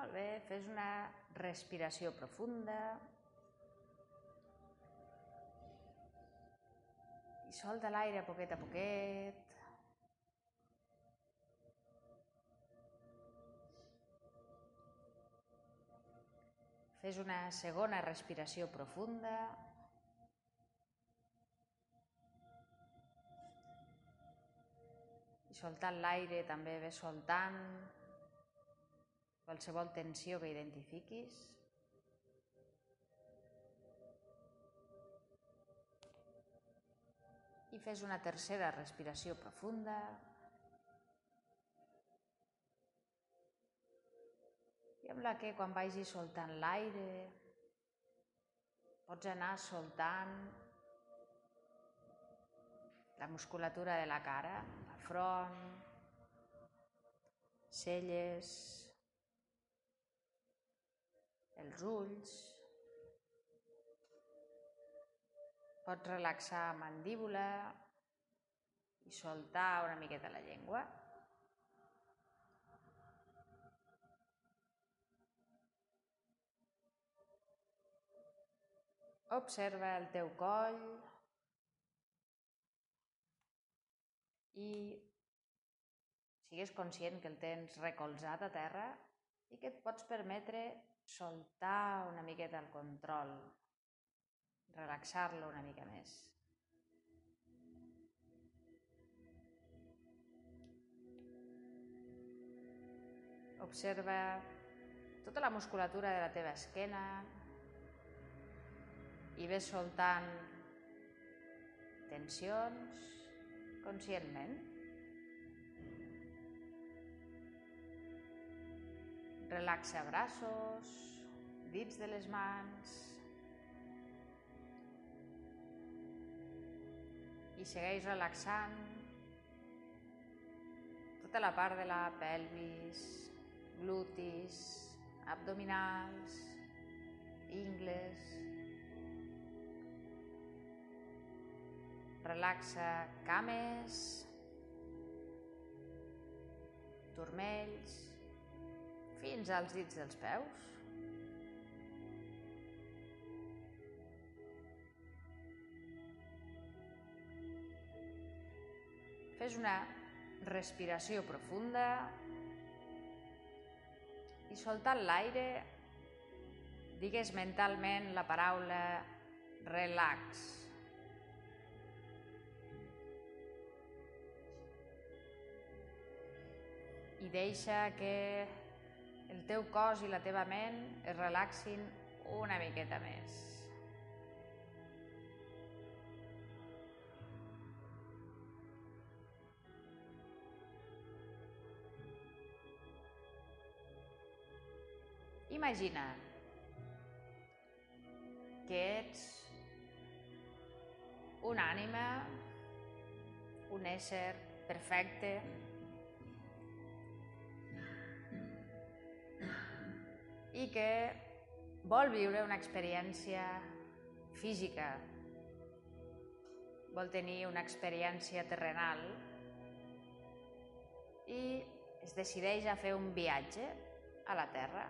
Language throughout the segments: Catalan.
Molt bé, fes una respiració profunda. I solta l'aire poquet a poquet. Fes una segona respiració profunda. I soltant l'aire també ve soltant qualsevol tensió que identifiquis. I fes una tercera respiració profunda. amb la que quan vagi soltant l'aire pots anar soltant la musculatura de la cara, la front, celles, els ulls. Pots relaxar mandíbula i soltar una miqueta la llengua. Observa el teu coll i sigues conscient que el tens recolzat a terra i que et pots permetre soltar una miqueta el control, relaxar-lo una mica més. Observa tota la musculatura de la teva esquena, i ves soltant tensions conscientment. Relaxa braços, dits de les mans. I segueix relaxant tota la part de la pelvis, glutis, abdominals, ingles, Relaxa cames, turmells, fins als dits dels peus. Fes una respiració profunda i soltant l'aire digues mentalment la paraula relax. i deixa que el teu cos i la teva ment es relaxin una miqueta més. Imagina que ets una ànima, un ésser perfecte, que vol viure una experiència física, vol tenir una experiència terrenal i es decideix a fer un viatge a la Terra.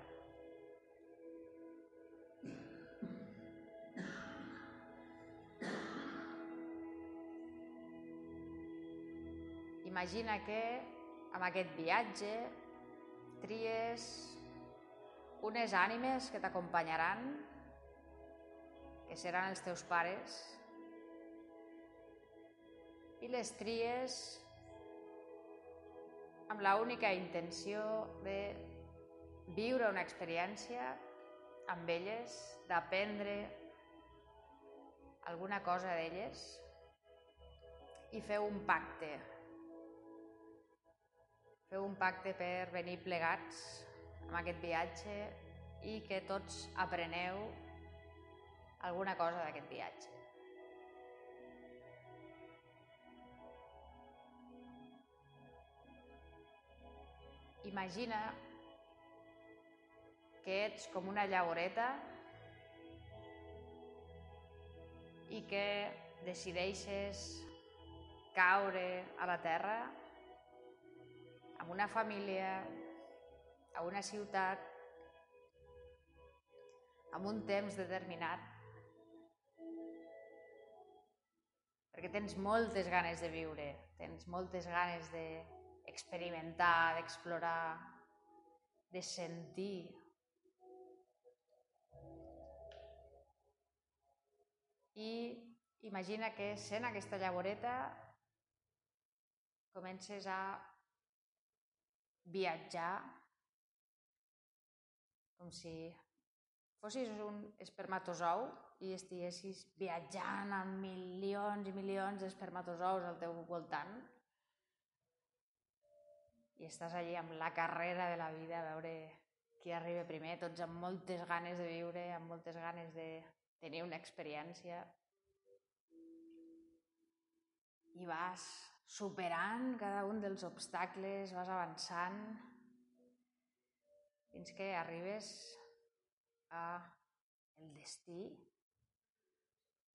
Imagina que amb aquest viatge tries unes ànimes que t'acompanyaran, que seran els teus pares, i les tries amb la única intenció de viure una experiència amb elles, d'aprendre alguna cosa d'elles i feu un pacte. Feu un pacte per venir plegats amb aquest viatge i que tots apreneu alguna cosa d'aquest viatge. Imagina que ets com una llaureta i que decideixes caure a la terra amb una família, a una ciutat amb un temps determinat, perquè tens moltes ganes de viure, tens moltes ganes d'experimentar, d'explorar, de sentir. I imagina que sent aquesta llavoreta comences a viatjar com si fossis un espermatozou i estiguessis viatjant amb milions i milions d'espermatozous al teu voltant. I estàs allí amb la carrera de la vida a veure qui arriba primer, tots amb moltes ganes de viure, amb moltes ganes de tenir una experiència. I vas superant cada un dels obstacles, vas avançant fins que arribes a el destí,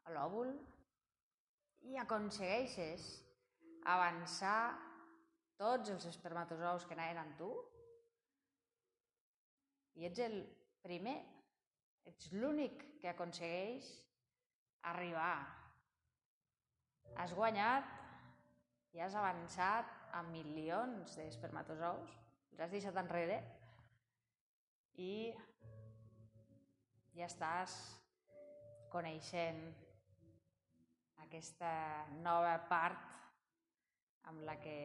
a l'òvul, i aconsegueixes avançar tots els espermatozous que anaven amb tu i ets el primer, ets l'únic que aconsegueix arribar. Has guanyat i has avançat a milions d'espermatozous, els has deixat enrere i ja estàs coneixent aquesta nova part amb la que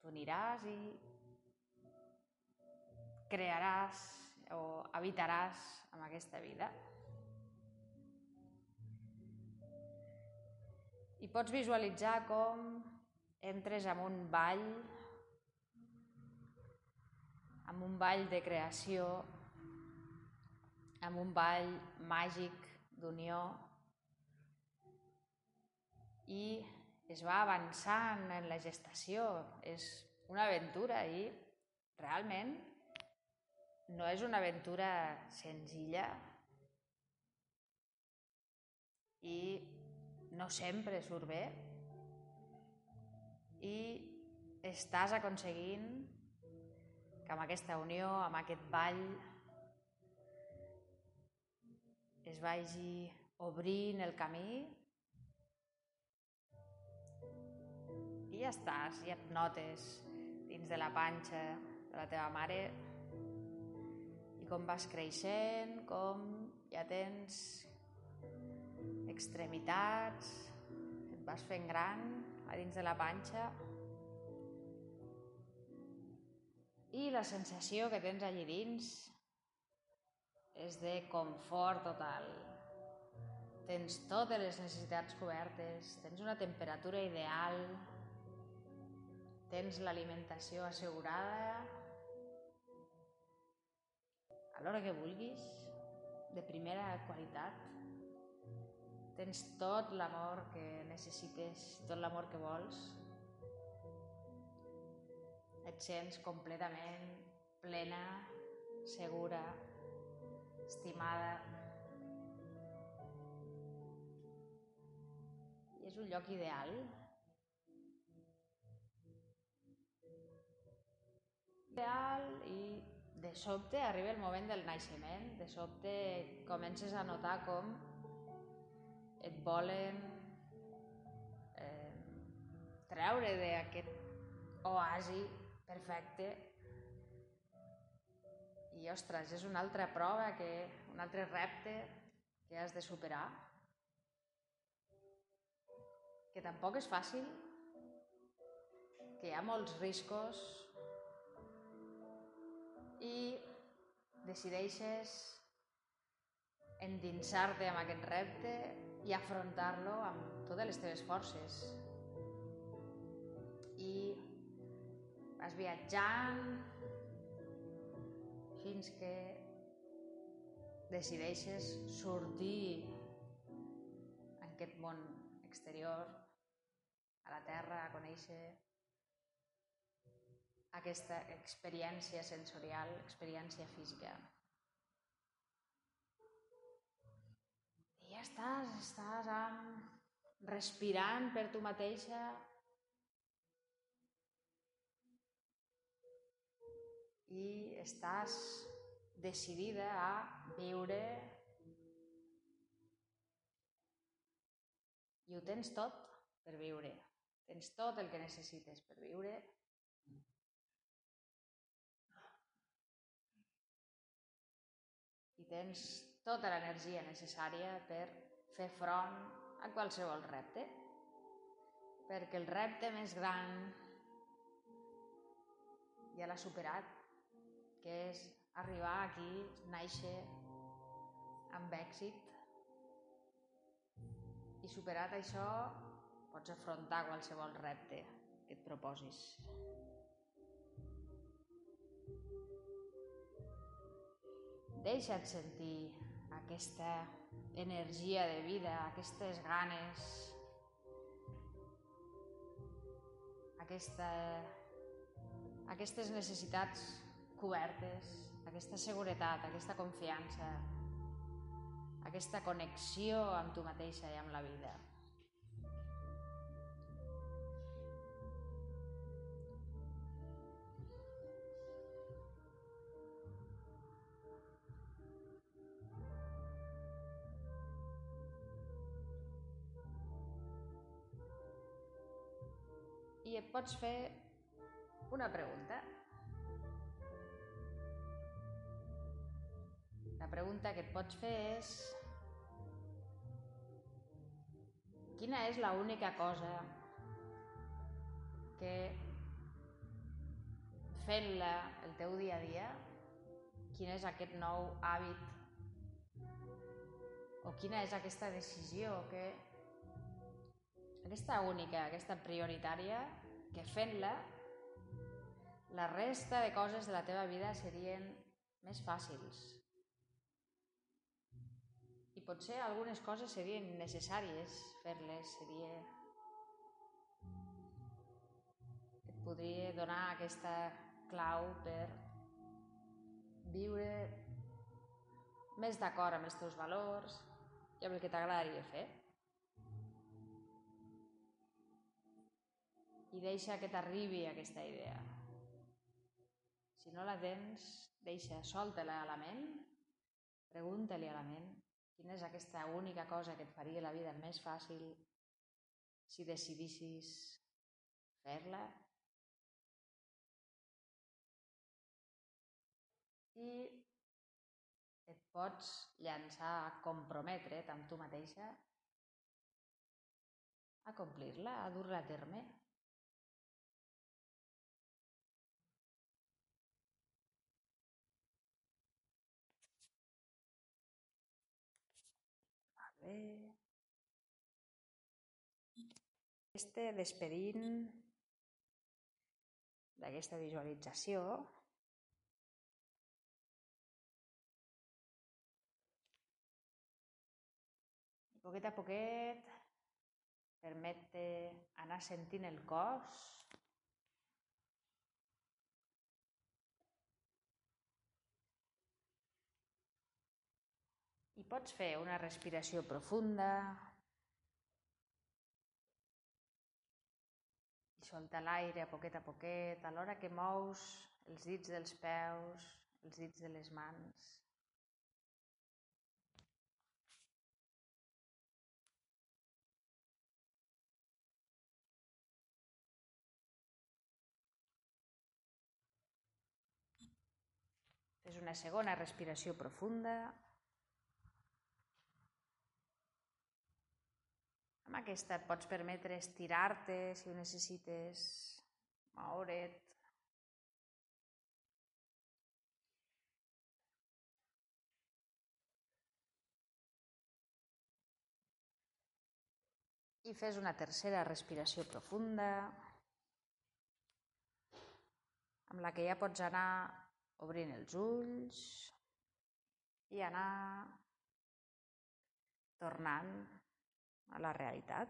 tu aniràs i crearàs o habitaràs amb aquesta vida. I pots visualitzar com entres en un ball, en un ball de creació, amb un ball màgic d'unió. I es va avançant en la gestació. És una aventura i realment no és una aventura senzilla. I no sempre surt bé. I estàs aconseguint que amb aquesta unió, amb aquest ball, es vagi obrint el camí. I ja estàs, ja et notes dins de la panxa de la teva mare. I com vas creixent, com ja tens extremitats, et vas fent gran a dins de la panxa. I la sensació que tens allí dins és de confort total. Tens totes les necessitats cobertes, tens una temperatura ideal, tens l'alimentació assegurada a l'hora que vulguis, de primera qualitat. Tens tot l'amor que necessites, tot l'amor que vols. Et sents completament plena, segura, estimada. I és un lloc ideal. Ideal i de sobte arriba el moment del naixement, de sobte comences a notar com et volen eh, treure d'aquest oasi perfecte i, ostres, és una altra prova, que, un altre repte que has de superar, que tampoc és fàcil, que hi ha molts riscos i decideixes endinsar-te amb aquest repte i afrontar-lo amb totes les teves forces. I vas viatjant, fins que decideixes sortir en aquest món exterior, a la Terra, a conèixer aquesta experiència sensorial, experiència física. I ja estàs, estàs amb... respirant per tu mateixa, i estàs decidida a viure i ho tens tot per viure. Tens tot el que necessites per viure. I tens tota l'energia necessària per fer front a qualsevol repte. Perquè el repte més gran ja l'ha superat que és arribar aquí, néixer amb èxit. I superat això, pots afrontar qualsevol repte que et proposis. Deixa't sentir aquesta energia de vida, aquestes ganes, aquesta, aquestes necessitats cobertes, aquesta seguretat, aquesta confiança, aquesta connexió amb tu mateixa i amb la vida. I et pots fer una pregunta. Pregunta que et pots fer és quina és la única cosa que fent-la el teu dia a dia, quin és aquest nou hàbit o quina és aquesta decisió que aquesta única, aquesta prioritària, que fent-la la resta de coses de la teva vida serien més fàcils. Potser algunes coses serien necessàries fer-les, seria... Et podria donar aquesta clau per viure més d'acord amb els teus valors i amb el que t'agradaria fer. I deixa que t'arribi aquesta idea. Si no la tens, deixa, solta-la a la ment, pregunta-li a la ment quina és aquesta única cosa que et faria la vida més fàcil si decidissis fer-la. I et pots llançar a comprometre't amb tu mateixa a complir-la, a dur-la a terme. Este despedint d'aquesta visualització. Poquet a poquet permet anar sentint el cos pots fer una respiració profunda i soltar l'aire a poquet a poquet, alhora que mous els dits dels peus, els dits de les mans. Fes una segona respiració profunda. Amb aquesta et pots permetre estirar-te si ho necessites, moure't. I fes una tercera respiració profunda, amb la que ja pots anar obrint els ulls i anar tornant a la realitat.